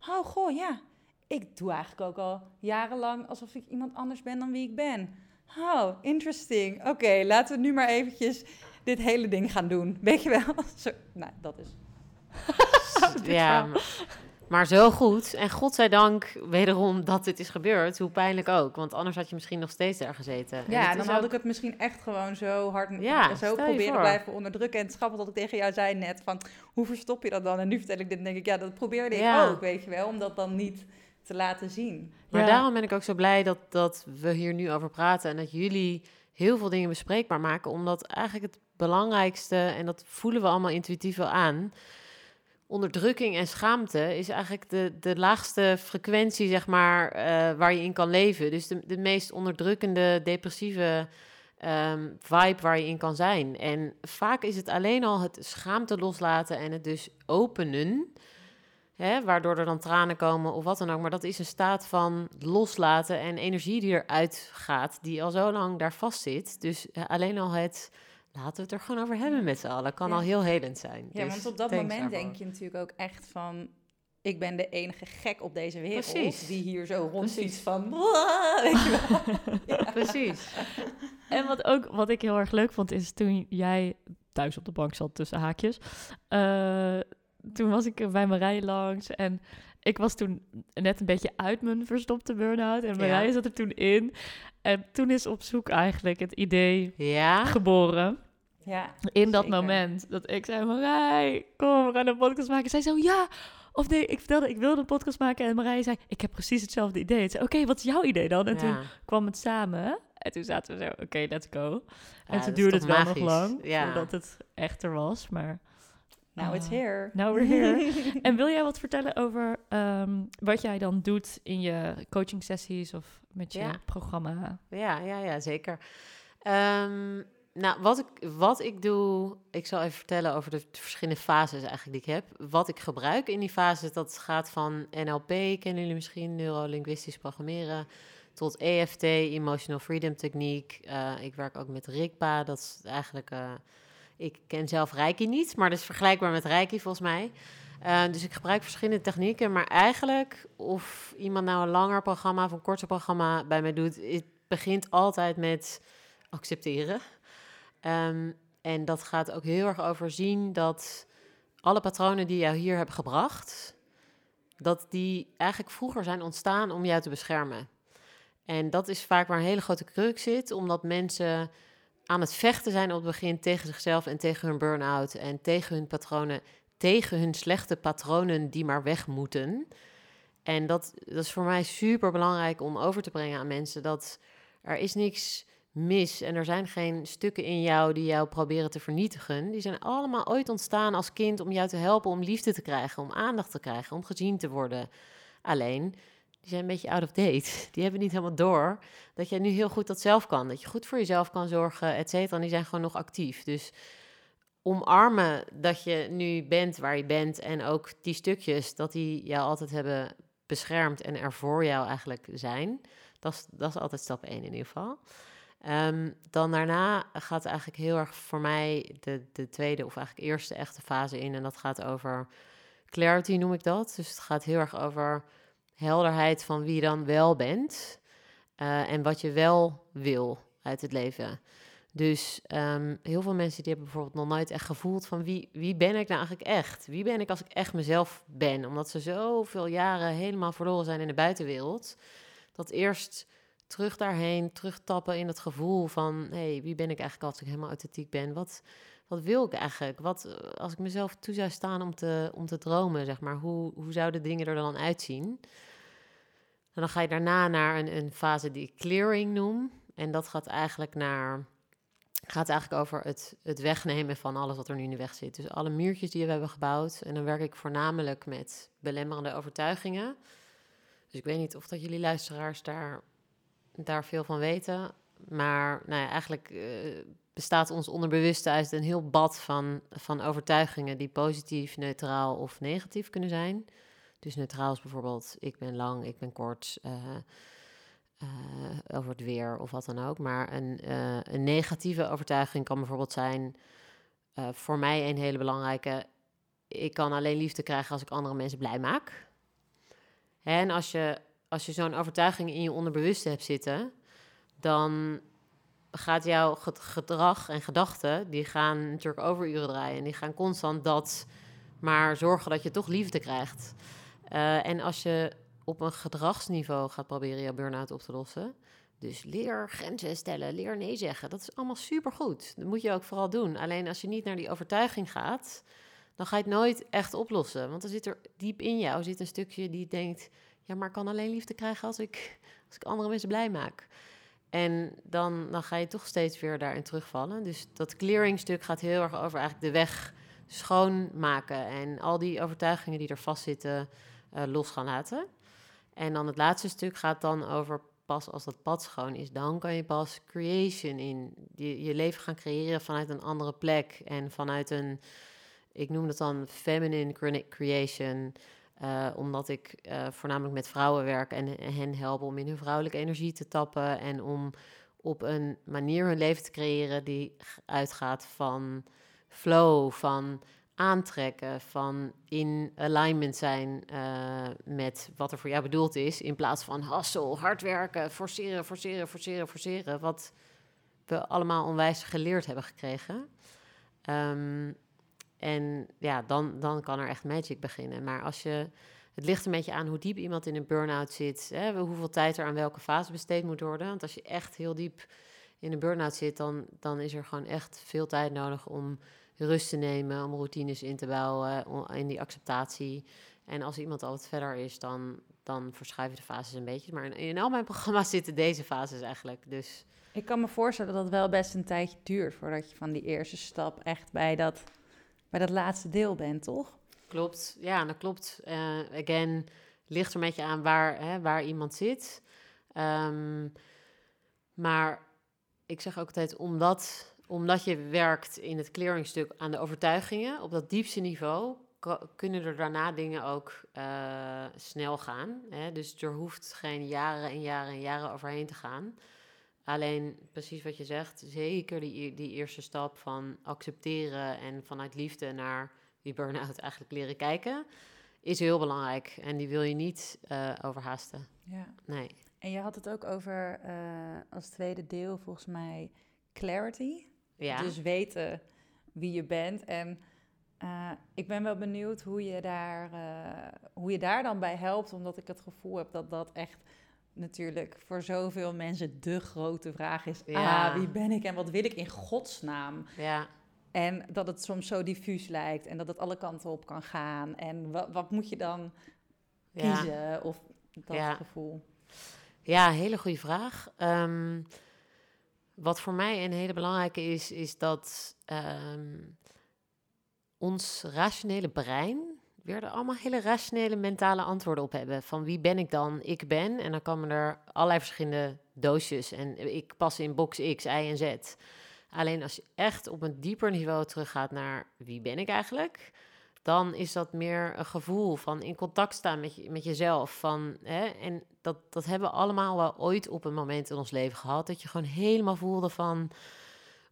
oh goh, ja, ik doe eigenlijk ook al jarenlang alsof ik iemand anders ben dan wie ik ben. Oh, interesting. Oké, laten we nu maar eventjes dit hele ding gaan doen. Weet je wel? Zo, nou, dat is. ja, maar, maar zo goed. En godzijdank wederom dat dit is gebeurd. Hoe pijnlijk ook. Want anders had je misschien nog steeds daar gezeten. En Ja, het dan had ook- ik het misschien echt gewoon zo hard Ja, zo proberen voor. blijven onderdrukken. En het grappig dat ik tegen jou zei net van, hoe verstop je dat dan? En nu vertel ik dit en denk ik, ja, dat probeerde ik ook, weet je wel. Om dat dan niet te laten zien. Maar Ja. daarom ben ik ook zo blij dat, dat we hier nu over praten. En dat jullie heel veel dingen bespreekbaar maken. Omdat eigenlijk het belangrijkste, en dat voelen we allemaal intuïtief wel aan. Onderdrukking en schaamte is eigenlijk de, de laagste frequentie, zeg maar, eh, waar je in kan leven. Dus de, de meest onderdrukkende, depressieve ehm, vibe waar je in kan zijn. En vaak is het alleen al het schaamte loslaten en het dus openen. Hè, waardoor er dan tranen komen of wat dan ook. Maar dat is een staat van loslaten en energie die eruit gaat, die al zo lang daar vast zit. Dus eh, alleen al het laten we het er gewoon over hebben met z'n allen, kan Ja. al heel helend zijn. Ja, Dus want op dat moment daarvoor. denk je natuurlijk ook echt van... Ik ben de enige gek op deze wereld Precies. die hier zo Precies. van... Weet je wel? Precies. En wat, ook, wat ik heel erg leuk vond, is toen jij thuis op de bank zat tussen haakjes. eh, toen was ik er bij Marije langs en ik was toen net een beetje uit mijn verstopte burn-out. En Marije Ja. zat er toen in. En toen is op zoek eigenlijk het idee Ja, geboren. Ja, In dat Zeker. moment dat ik zei, Marij, kom, we gaan een podcast maken. Zij zo, ja. Of nee, ik vertelde, ik wilde een podcast maken. En Marije zei, ik heb precies hetzelfde idee. Ik zei, oké, wat is jouw idee dan? En toen kwam het samen. En toen zaten we zo, oké, let's go. En toen duurde het wel magisch? nog lang Ja. voordat het echter was. Maar now it's Ah. here. now we're here. en wil jij wat vertellen over ehm, wat jij dan doet in je coaching sessies of met je Ja. programma? Ja, ja, ja, zeker. Ehm, nou, wat ik, wat ik doe, ik zal even vertellen over de verschillende fases eigenlijk die ik heb. Wat ik gebruik in die fases, dat gaat van NLP, kennen jullie misschien, neurolinguistisch programmeren, tot EFT, Emotional Freedom Techniek. Eh, ik werk ook met RIKPA, dat is eigenlijk, eh, ik ken zelf Reiki niet, maar dat is vergelijkbaar met Reiki volgens mij. Eh, dus ik gebruik verschillende technieken, maar eigenlijk of iemand nou een langer programma of een korter programma bij mij doet, het begint altijd met accepteren. Ehm, en dat gaat ook heel erg over zien dat alle patronen die jou hier hebben gebracht, dat die eigenlijk vroeger zijn ontstaan om jou te beschermen. En dat is vaak waar een hele grote crux zit, omdat mensen aan het vechten zijn op het begin tegen zichzelf en tegen hun burn-out en tegen hun patronen, tegen hun slechte patronen die maar weg moeten. En dat, dat is voor mij super belangrijk om over te brengen aan mensen dat er is niks mis en er zijn geen stukken in jou die jou proberen te vernietigen. Die zijn allemaal ooit ontstaan als kind om jou te helpen om liefde te krijgen, om aandacht te krijgen, om gezien te worden. Alleen, die zijn een beetje out of date. Die hebben niet helemaal door dat jij nu heel goed dat zelf kan. Dat je goed voor jezelf kan zorgen, et cetera. En die zijn gewoon nog actief. Dus omarmen dat je nu bent waar je bent en ook die stukjes, dat die jou altijd hebben beschermd en er voor jou eigenlijk zijn. Dat is, dat is altijd stap 1 in ieder geval. Ehm, dan daarna gaat eigenlijk heel erg voor mij de, de tweede of eigenlijk eerste echte fase in. En dat gaat over clarity, noem ik dat. Dus het gaat heel erg over helderheid van wie je dan wel bent. eh, en wat je wel wil uit het leven. Dus ehm, heel veel mensen die hebben bijvoorbeeld nog nooit echt gevoeld van wie, wie ben ik nou eigenlijk echt? Wie ben ik als ik echt mezelf ben? Omdat ze zoveel jaren helemaal verloren zijn in de buitenwereld. Dat eerst terug daarheen, terugtappen in het gevoel van... hey, wie ben ik eigenlijk als ik helemaal authentiek ben? Wat, wat wil ik eigenlijk? Wat, eh, als ik mezelf toe zou staan om te, om te dromen, zeg maar... Hoe, hoe zouden dingen er dan uitzien? En dan ga je daarna naar een, een fase die ik clearing noem. En dat gaat eigenlijk naar... Gaat eigenlijk over het, het wegnemen van alles wat er nu in de weg zit. Dus alle muurtjes die we hebben gebouwd. En dan werk ik voornamelijk met belemmerende overtuigingen. Dus ik weet niet of dat jullie luisteraars daar, daar veel van weten. Maar nou ja, eigenlijk eh, bestaat ons onderbewuste uit een heel bad van, van overtuigingen die positief, neutraal of negatief kunnen zijn. Dus neutraal is bijvoorbeeld ik ben lang, ik ben kort, eh, eh, over het weer of wat dan ook. Maar een, eh, een negatieve overtuiging kan bijvoorbeeld zijn, voor mij een hele belangrijke, ik kan alleen liefde krijgen als ik andere mensen blij maak. En als je, als je zo'n overtuiging in je onderbewuste hebt zitten, dan gaat jouw ge- gedrag en gedachten, die gaan natuurlijk overuren draaien. En die gaan constant dat maar zorgen dat je toch liefde krijgt. Eh, en als je op een gedragsniveau gaat proberen je burn-out op te lossen. Dus leer grenzen stellen, leer nee zeggen. Dat is allemaal supergoed. Dat moet je ook vooral doen. Alleen als je niet naar die overtuiging gaat, dan ga je het nooit echt oplossen. Want er zit er diep in jou zit een stukje die denkt... ja, maar ik kan alleen liefde krijgen als ik, als ik andere mensen blij maak. En dan, dan ga je toch steeds weer daarin terugvallen. Dus dat clearing stuk gaat heel erg over eigenlijk de weg schoonmaken... en al die overtuigingen die er vastzitten uh, los gaan laten. En dan het laatste stuk gaat dan over pas als dat pad schoon is, dan kan je pas creation in je, je leven gaan creëren vanuit een andere plek en vanuit een, ik noem dat dan feminine cre- creation, eh, omdat ik eh, voornamelijk met vrouwen werk en hen help om in hun vrouwelijke energie te tappen en om op een manier hun leven te creëren die uitgaat van flow, van aantrekken, van in alignment zijn eh, met wat er voor jou bedoeld is, in plaats van hustle, hard werken, forceren, forceren, forceren, forceren, wat we allemaal onwijs geleerd hebben gekregen. Ehm, en ja, dan, dan kan er echt magic beginnen. Maar als je, het ligt een beetje aan hoe diep iemand in een burn-out zit, hè, hoeveel tijd er aan welke fase besteed moet worden. Want als je echt heel diep in een burn-out zit, dan, dan is er gewoon echt veel tijd nodig om rust te nemen, om routines in te bouwen, om- in die acceptatie. En als iemand al wat verder is, dan, dan verschuiven de fases een beetje. Maar in, in al mijn programma's zitten deze fases eigenlijk. Dus Ik kan me voorstellen dat het wel best een tijdje duurt voordat je van die eerste stap echt bij dat, bij dat laatste deel bent, toch? klopt, ja, dat klopt. Eh again, ligt er een beetje aan waar, hè, waar iemand zit. Ehm, maar ik zeg ook altijd, omdat, omdat je werkt in het clearingstuk aan de overtuigingen, op dat diepste niveau, kunnen er daarna dingen ook eh, snel gaan. Hè? Dus er hoeft geen jaren en jaren en jaren overheen te gaan. Alleen, precies wat je zegt, zeker die, die eerste stap van accepteren en vanuit liefde naar die burn-out eigenlijk leren kijken, is heel belangrijk. En die wil je niet eh, overhaasten. Ja. Nee. En je had het ook over eh, als tweede deel volgens mij clarity. Ja. Dus weten wie je bent. En eh, ik ben wel benieuwd hoe je, daar, eh, hoe je daar dan bij helpt. Omdat ik het gevoel heb dat dat echt natuurlijk voor zoveel mensen de grote vraag is. Ja. Ah, wie ben ik en wat wil ik in godsnaam? ja. En dat het soms zo diffuus lijkt en dat het alle kanten op kan gaan. En wat, wat moet je dan Ja. kiezen? Of dat Ja. gevoel. Ja, hele goede vraag. Ehm, wat voor mij een hele belangrijke is, is dat ehm, ons rationele brein weer er allemaal hele rationele mentale antwoorden op hebben. Van wie ben ik dan? Ik ben. En dan komen er allerlei verschillende doosjes. En ik pas in box X, Y en Z. Alleen als je echt op een dieper niveau teruggaat naar wie ben ik eigenlijk, dan is dat meer een gevoel van in contact staan met, met jezelf. Van, hè, en dat, dat hebben we allemaal wel ooit op een moment in ons leven gehad. Dat je gewoon helemaal voelde van,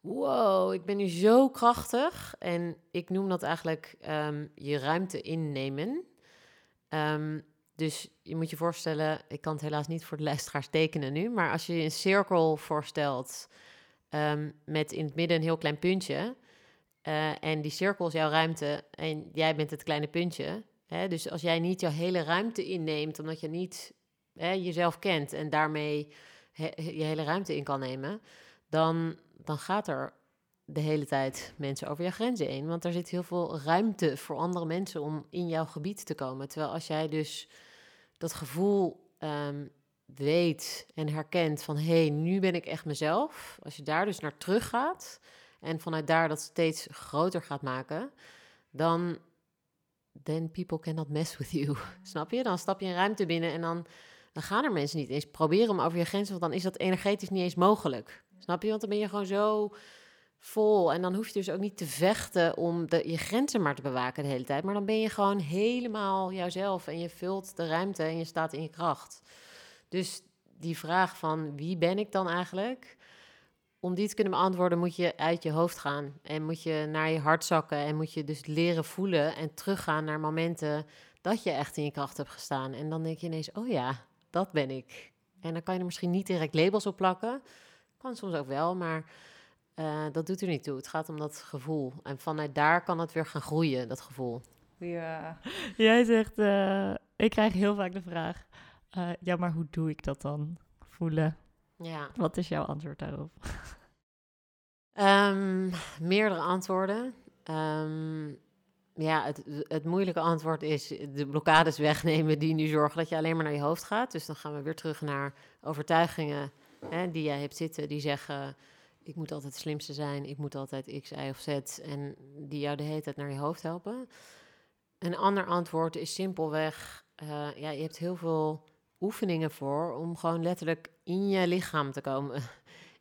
wow, ik ben nu zo krachtig. En ik noem dat eigenlijk ehm, je ruimte innemen. Ehm, dus je moet je voorstellen, ik kan het helaas niet voor de luisteraars tekenen nu, maar als je je een cirkel voorstelt ehm, met in het midden een heel klein puntje. Eh, en die cirkel is jouw ruimte en jij bent het kleine puntje. Hè? Dus als jij niet jouw hele ruimte inneemt, omdat je niet hè, jezelf kent en daarmee je hele ruimte in kan nemen, dan, dan gaat er de hele tijd mensen over je grenzen heen. Want er zit heel veel ruimte voor andere mensen om in jouw gebied te komen. Terwijl als jij dus dat gevoel ehm, weet en herkent van hé, hey, nu ben ik echt mezelf. Als je daar dus naar terug gaat en vanuit daar dat steeds groter gaat maken, dan then people cannot mess with you. Snap je? Dan stap je een ruimte binnen en dan, dan gaan er mensen niet eens proberen om over je grenzen, want dan is dat energetisch niet eens mogelijk. Snap je? Want dan ben je gewoon zo vol en dan hoef je dus ook niet te vechten om de, je grenzen maar te bewaken de hele tijd, maar dan ben je gewoon helemaal jouzelf en je vult de ruimte en je staat in je kracht. Dus die vraag van wie ben ik dan eigenlijk? Om die te kunnen beantwoorden moet je uit je hoofd gaan en moet je naar je hart zakken en moet je dus leren voelen en teruggaan naar momenten dat je echt in je kracht hebt gestaan. En dan denk je ineens, oh ja, dat ben ik. En dan kan je er misschien niet direct labels op plakken. Kan soms ook wel, maar eh, dat doet er niet toe. Het gaat om dat gevoel. En vanuit daar kan het weer gaan groeien, dat gevoel. Ja. Jij zegt, eh, ik krijg heel vaak de vraag, eh, ja, maar hoe doe ik dat dan? Voelen. Ja. Wat is jouw antwoord daarop? Ehm, meerdere antwoorden. Ehm, ja, het, het moeilijke antwoord is de blokkades wegnemen die nu zorgen dat je alleen maar naar je hoofd gaat. Dus dan gaan we weer terug naar overtuigingen hè, die jij hebt zitten, die zeggen: ik moet altijd het slimste zijn, ik moet altijd X, Y of Z, en die jou de hele tijd naar je hoofd helpen. Een ander antwoord is simpelweg: eh, ja, je hebt heel veel oefeningen voor om gewoon letterlijk in je lichaam te komen.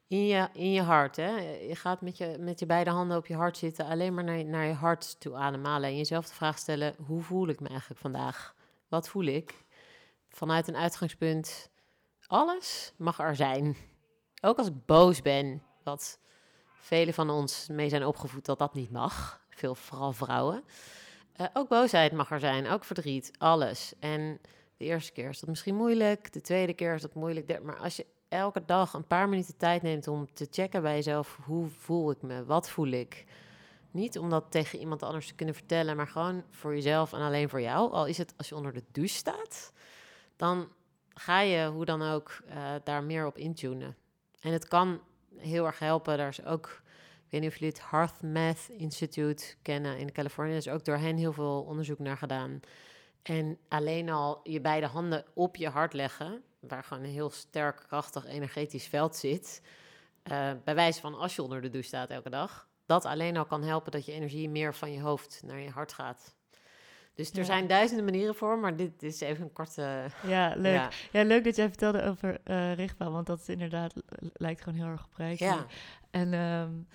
In je, in je hart. Hè? Je gaat met je, met je beide handen op je hart zitten, alleen maar naar, naar je hart toe ademhalen. En jezelf de vraag stellen: hoe voel ik me eigenlijk vandaag? Wat voel ik? Vanuit een uitgangspunt: alles mag er zijn. Ook als ik boos ben, wat velen van ons mee zijn opgevoed dat dat niet mag. Veel, vooral vrouwen. Uh, ook boosheid mag er zijn, ook verdriet, alles. En de eerste keer is dat misschien moeilijk, de tweede keer is dat moeilijk. Maar als je elke dag een paar minuten tijd neemt om te checken bij jezelf, hoe voel ik me, wat voel ik? Niet om dat tegen iemand anders te kunnen vertellen, maar gewoon voor jezelf en alleen voor jou. Al is het als je onder de douche staat, dan ga je hoe dan ook uh, daar meer op intunen. En het kan heel erg helpen. Daar is ook, ik weet niet of jullie het Hearth Math Institute kennen in Californië. Er is ook door hen heel veel onderzoek naar gedaan. En alleen al je beide handen op je hart leggen, waar gewoon een heel sterk, krachtig, energetisch veld zit. Uh, bij wijze van als je onder de douche staat elke dag. Dat alleen al kan helpen dat je energie meer van je hoofd naar je hart gaat. Dus er zijn duizenden manieren voor, maar dit is even een korte... Ja, leuk. Ja, leuk dat jij vertelde over uh, want dat is inderdaad lijkt gewoon heel erg op Ja. En um,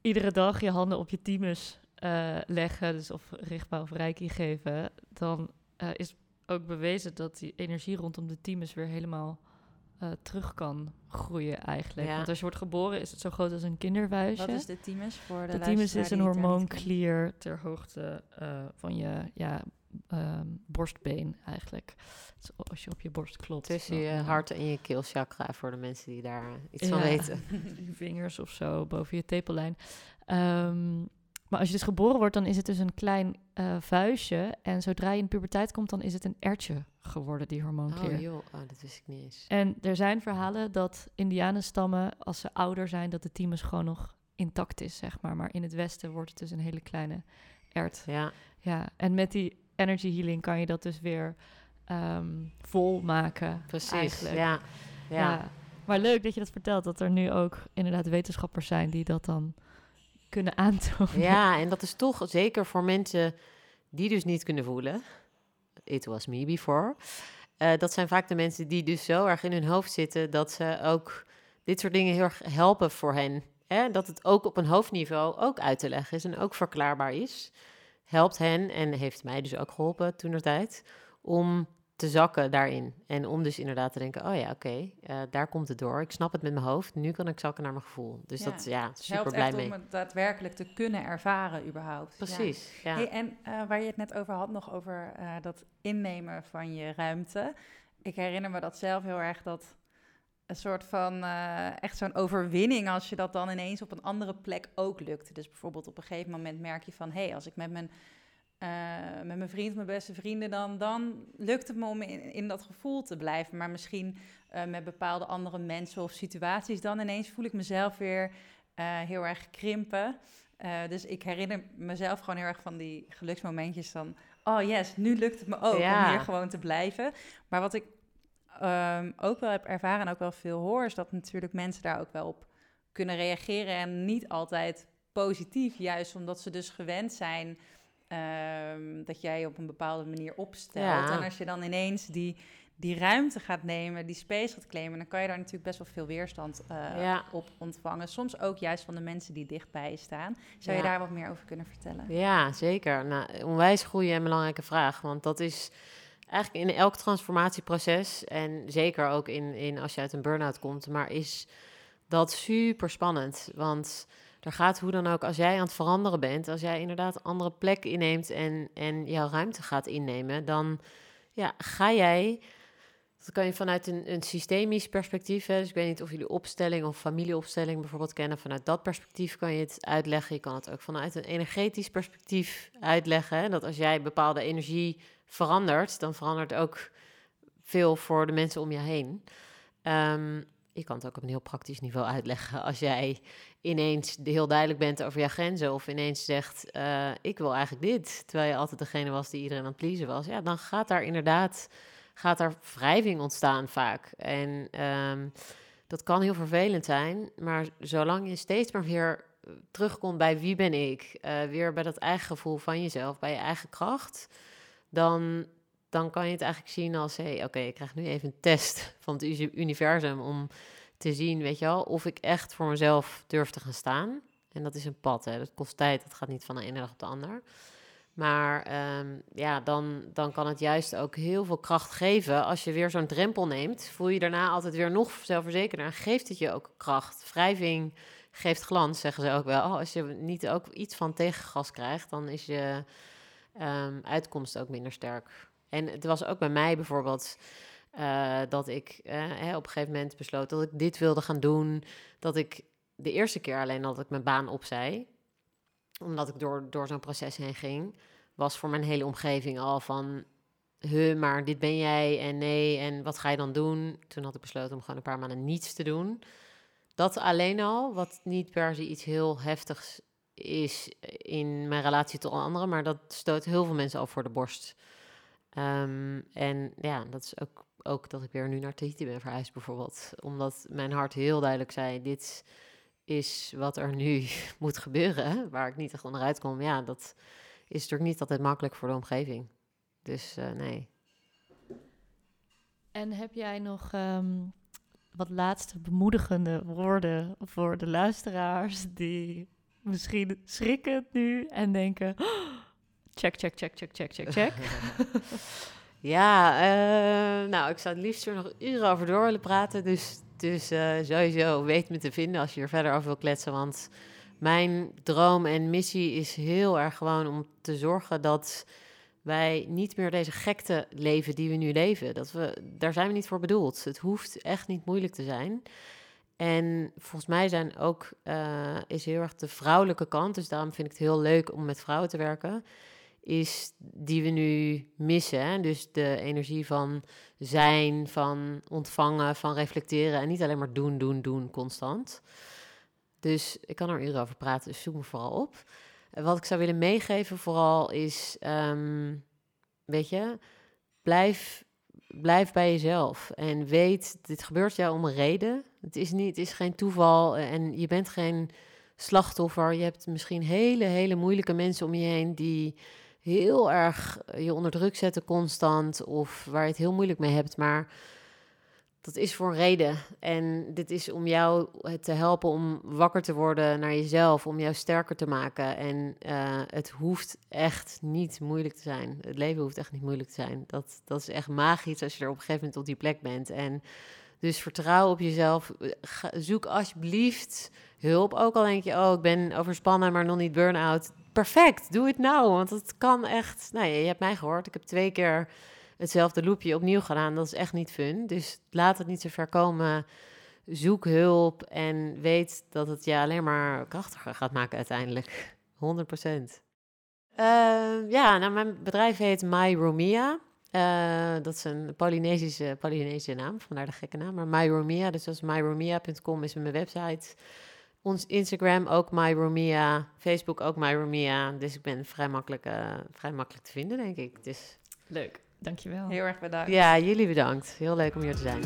iedere dag je handen op je thymus uh, leggen, dus of richtbouw of reiki geven, dan uh, is ook bewezen dat die energie rondom de thymus weer helemaal uh, terug kan groeien eigenlijk. Want als je wordt geboren is het zo groot als een kindervuisje. Wat is de thymus voor de De thymus is een hormoonklier ter hoogte van je ja, um, borstbeen eigenlijk. Dus als je op je borst klopt. Tussen je hart en je keelchakra voor de mensen die daar iets van weten. je vingers of zo boven je tepellijn. Um, maar als je dus geboren wordt, dan is het dus een klein uh, vuistje. En zodra je in puberteit komt, dan is het een ertje geworden, die hormoonklier. Oh joh, oh, dat wist ik niet eens. En er zijn verhalen dat indianenstammen, als ze ouder zijn, dat de thymus gewoon nog intact is, zeg maar. Maar in het westen wordt het dus een hele kleine ert. Ja. Ja, en met die energy healing kan je dat dus weer um, vol maken. Precies, eigenlijk. Ja. ja. ja. Maar leuk dat je dat vertelt, dat er nu ook inderdaad wetenschappers zijn die dat dan kunnen aantonen. Ja, en dat is toch zeker voor mensen die dus niet kunnen voelen. It was me before. Uh, dat zijn vaak de mensen die dus zo erg in hun hoofd zitten dat ze ook dit soort dingen heel erg helpen voor hen. Hè? Dat het ook op een hoofdniveau ook uit te leggen is en ook verklaarbaar is. Helpt hen en heeft mij dus ook geholpen toen tijd om te zakken daarin. En om dus inderdaad te denken, oh ja, oké, eh, daar komt het door. Ik snap het met mijn hoofd, nu kan ik zakken naar mijn gevoel. Dus ja. dat, ja, super blij echt mee. om het daadwerkelijk te kunnen ervaren überhaupt. Precies, ja. Hey, en uh, waar je het net over had, nog over uh, dat innemen van je ruimte. Ik herinner me dat zelf heel erg, dat een soort van, echt zo'n overwinning als je dat dan ineens op een andere plek ook lukt. Dus bijvoorbeeld op een gegeven moment merk je van, hé, hey, als ik met mijn uh, met mijn vriend, mijn beste vrienden, dan, dan lukt het me om in, in dat gevoel te blijven. Maar misschien uh, met bepaalde andere mensen of situaties, dan ineens voel ik mezelf weer uh, heel erg krimpen. dus ik herinner mezelf gewoon heel erg van die geluksmomentjes van... oh yes, nu lukt het me ook om hier gewoon te blijven. Maar wat ik um, ook wel heb ervaren en ook wel veel hoor... is dat natuurlijk mensen daar ook wel op kunnen reageren... en niet altijd positief, juist omdat ze dus gewend zijn... Um, dat jij op een bepaalde manier opstelt. En als je dan ineens die, die ruimte gaat nemen, die space gaat claimen, dan kan je daar natuurlijk best wel veel weerstand uh, op ontvangen. Soms ook juist van de mensen die dichtbij je staan. Zou je daar wat meer over kunnen vertellen? Ja, zeker. Nou, onwijs goede en belangrijke vraag. Want dat is eigenlijk in elk transformatieproces, en zeker ook in, in als je uit een burn-out komt, maar is dat super spannend. Want er gaat hoe dan ook, als jij aan het veranderen bent, als jij inderdaad andere plek inneemt en, en jouw ruimte gaat innemen, dan ja, ga jij, dat kan je vanuit een, een systemisch perspectief, hè, dus ik weet niet of jullie opstelling of familieopstelling bijvoorbeeld kennen, vanuit dat perspectief kan je het uitleggen. Je kan het ook vanuit een energetisch perspectief uitleggen, dat als jij bepaalde energie verandert, dan verandert ook veel voor de mensen om je heen. Um, je kan het ook op een heel praktisch niveau uitleggen. Als jij ineens heel duidelijk bent over je grenzen, of ineens zegt: uh, Ik wil eigenlijk dit. Terwijl je altijd degene was die iedereen aan het pleasen was. Ja, dan gaat daar inderdaad gaat daar wrijving ontstaan vaak. En um, dat kan heel vervelend zijn. Maar zolang je steeds maar weer terugkomt bij wie ben ik, uh, weer bij dat eigen gevoel van jezelf, bij je eigen kracht, dan dan kan je het eigenlijk zien als, hey, oké, ik krijg nu even een test van het universum om te zien, weet je wel, of ik echt voor mezelf durf te gaan staan. En dat is een pad, hè. dat kost tijd, dat gaat niet van de ene dag op de ander. Maar ehm, ja, dan, dan kan het juist ook heel veel kracht geven. Als je weer zo'n drempel neemt, voel je daarna altijd weer nog zelfverzekerder. Geeft het je ook kracht. Wrijving geeft glans, zeggen ze ook wel. Oh, als je niet ook iets van tegengas krijgt, dan is je ehm, uitkomst ook minder sterk. En het was ook bij mij bijvoorbeeld eh, dat ik eh, op een gegeven moment besloot dat ik dit wilde gaan doen. Dat ik de eerste keer alleen dat ik mijn baan opzij, omdat ik door, door zo'n proces heen ging, was voor mijn hele omgeving al van, huh, maar dit ben jij en nee, en wat ga je dan doen? Toen had ik besloten om gewoon een paar maanden niets te doen. Dat alleen al, wat niet per se iets heel heftigs is in mijn relatie tot anderen, maar dat stoot heel veel mensen al voor de borst. Ehm, en ja, dat is ook, ook dat ik weer nu naar Tahiti ben verhuisd bijvoorbeeld. Omdat mijn hart heel duidelijk zei, dit is wat er nu moet gebeuren, waar ik niet echt onderuit kom. Ja, dat is natuurlijk niet altijd makkelijk voor de omgeving. Dus uh, nee. En heb jij nog um, wat laatste bemoedigende woorden voor de luisteraars die misschien schrikken nu en denken: oh, check, check, check, check, check, check, check. ja, uh, nou, ik zou het liefst er nog uren over door willen praten. Dus, dus uh, sowieso weet me te vinden als je er verder over wil kletsen. Want mijn droom en missie is heel erg gewoon om te zorgen dat wij niet meer deze gekte leven die we nu leven. Dat we, daar zijn we niet voor bedoeld. Het hoeft echt niet moeilijk te zijn. En volgens mij zijn ook, uh, is heel erg de vrouwelijke kant, dus daarom vind ik het heel leuk om met vrouwen te werken, is die we nu missen. Dus de energie van zijn, van ontvangen, van reflecteren en niet alleen maar doen, doen, doen constant. Dus ik kan er uren over praten, dus zoek me vooral op. Wat ik zou willen meegeven vooral is, um, weet je, blijf, blijf bij jezelf. En weet, dit gebeurt jou om een reden. Het is, niet, het is geen toeval en je bent geen slachtoffer. Je hebt misschien hele, hele moeilijke mensen om je heen die heel erg je onder druk zetten constant of waar je het heel moeilijk mee hebt. Maar dat is voor een reden. En dit is om jou te helpen om wakker te worden naar jezelf, om jou sterker te maken. En uh, het hoeft echt niet moeilijk te zijn. Het leven hoeft echt niet moeilijk te zijn. Dat, dat is echt magisch als je er op een gegeven moment op die plek bent. En dus vertrouw op jezelf. Zoek alsjeblieft hulp. Ook al denk je, oh, ik ben overspannen, maar nog niet burn-out. Perfect, doe het nou. Want het kan echt. Nou, je, hebt mij gehoord. Ik heb twee keer hetzelfde loopje opnieuw gedaan. Dat is echt niet fun. Dus laat het niet zo ver komen. Zoek hulp en weet dat het je alleen maar krachtiger gaat maken uiteindelijk. 100 procent. Uh, ja, nou, mijn bedrijf heet MyRomia. Uh, dat is een Polynesische, Polynesische naam, vandaar de gekke naam. Maar MyRomia, dus dat myromia.com is mijn website. Ons Instagram ook MyRomia, Facebook ook MyRomia. Dus ik ben vrij makkelijk, uh, vrij makkelijk te vinden, denk ik. Dus leuk. Dankjewel. Heel erg bedankt. Ja, jullie bedankt. Heel leuk om hier te zijn.